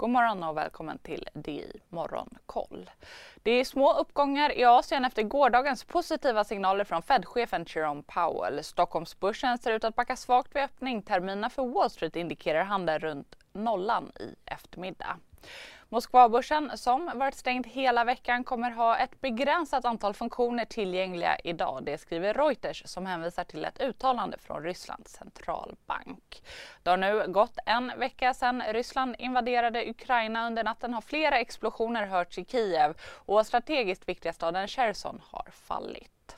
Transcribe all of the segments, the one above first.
God morgon och välkommen till DI Morgonkoll. Det är små uppgångar i Asien efter gårdagens positiva signaler från Fed-chefen Jerome Powell. Stockholmsbörsen ser ut att backa svagt vid öppning. Terminerna för Wall Street indikerar handel runt nollan i eftermiddag. Moskvabörsen som varit stängd hela veckan kommer ha ett begränsat antal funktioner tillgängliga idag. Det skriver Reuters som hänvisar till ett uttalande från Rysslands centralbank. Det har nu gått en vecka sedan Ryssland invaderade Ukraina. Under natten har flera explosioner hörts i Kiev och strategiskt viktiga staden Cherson har fallit.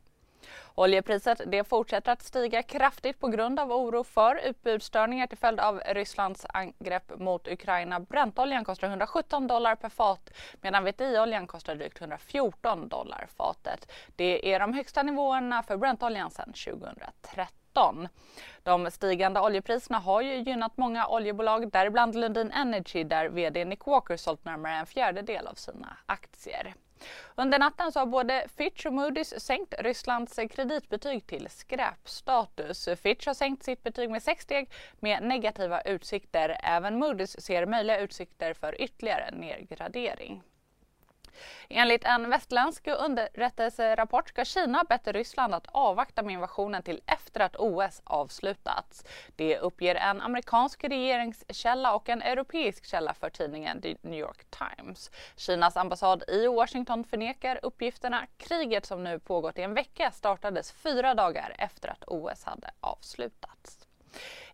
Oljepriset det fortsätter att stiga kraftigt på grund av oro för utbudsstörningar till följd av Rysslands angrepp mot Ukraina. Brentoljan kostar 117 dollar per fat medan VTI-oljan kostar drygt 114 dollar fatet. Det är de högsta nivåerna för Brentoljan sedan 2013. De stigande oljepriserna har ju gynnat många oljebolag, däribland Lundin Energy där VD Nick Walker sålt närmare en fjärdedel av sina aktier. Under natten så har både Fitch och Moody's sänkt Rysslands kreditbetyg till skräpstatus. Fitch har sänkt sitt betyg med sex steg med negativa utsikter. Även Moody's ser möjliga utsikter för ytterligare nedgradering. Enligt en västländsk underrättelserapport ska Kina ha bett Ryssland att avvakta med invasionen till efter att OS avslutats. Det uppger en amerikansk regeringskälla och en europeisk källa för tidningen The New York Times. Kinas ambassad i Washington förnekar uppgifterna. Kriget som nu pågått i en vecka startades fyra dagar efter att OS hade avslutats.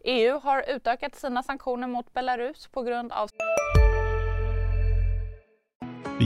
EU har utökat sina sanktioner mot Belarus på grund av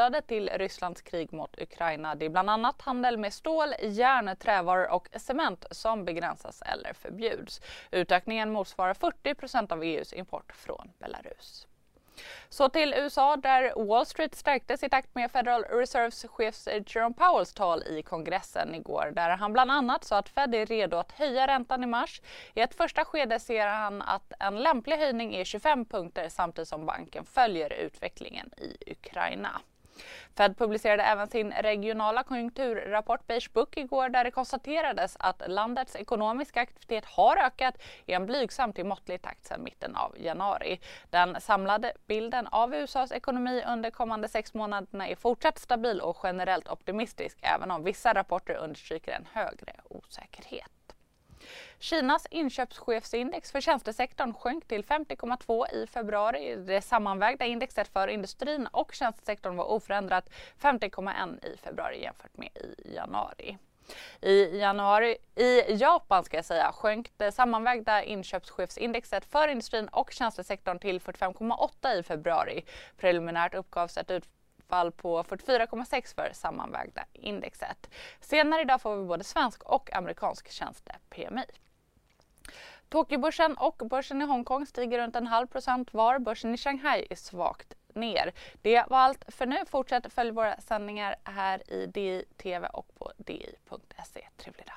Stödet till Rysslands krig mot Ukraina. Det är bland annat handel med stål, järn, trävaror och cement som begränsas eller förbjuds. Utökningen motsvarar 40% av EUs import från Belarus. Så till USA där Wall Street stärktes i takt med Federal Reserves chefs Jerome Powells tal i kongressen igår där han bland annat sa att Fed är redo att höja räntan i mars. I ett första skede ser han att en lämplig höjning är 25 punkter samtidigt som banken följer utvecklingen i Ukraina. Fed publicerade även sin regionala konjunkturrapport Beige Book igår där det konstaterades att landets ekonomiska aktivitet har ökat i en blygsam till måttlig takt sedan mitten av januari. Den samlade bilden av USAs ekonomi under kommande sex månaderna är fortsatt stabil och generellt optimistisk även om vissa rapporter understryker en högre osäkerhet. Kinas inköpschefsindex för tjänstesektorn sjönk till 50,2 i februari. Det sammanvägda indexet för industrin och tjänstesektorn var oförändrat 50,1 i februari jämfört med i januari. I januari, i Japan ska jag säga, sjönk det sammanvägda inköpschefsindexet för industrin och tjänstesektorn till 45,8 i februari. Preliminärt uppgavs ett fall på 44,6 för sammanvägda indexet. Senare idag får vi både svensk och amerikansk tjänste-PMI. Tokyobörsen och börsen i Hongkong stiger runt en halv procent var. Börsen i Shanghai är svagt ner. Det var allt för nu. Fortsätt följa våra sändningar här i DI TV och på di.se. Trevlig dag!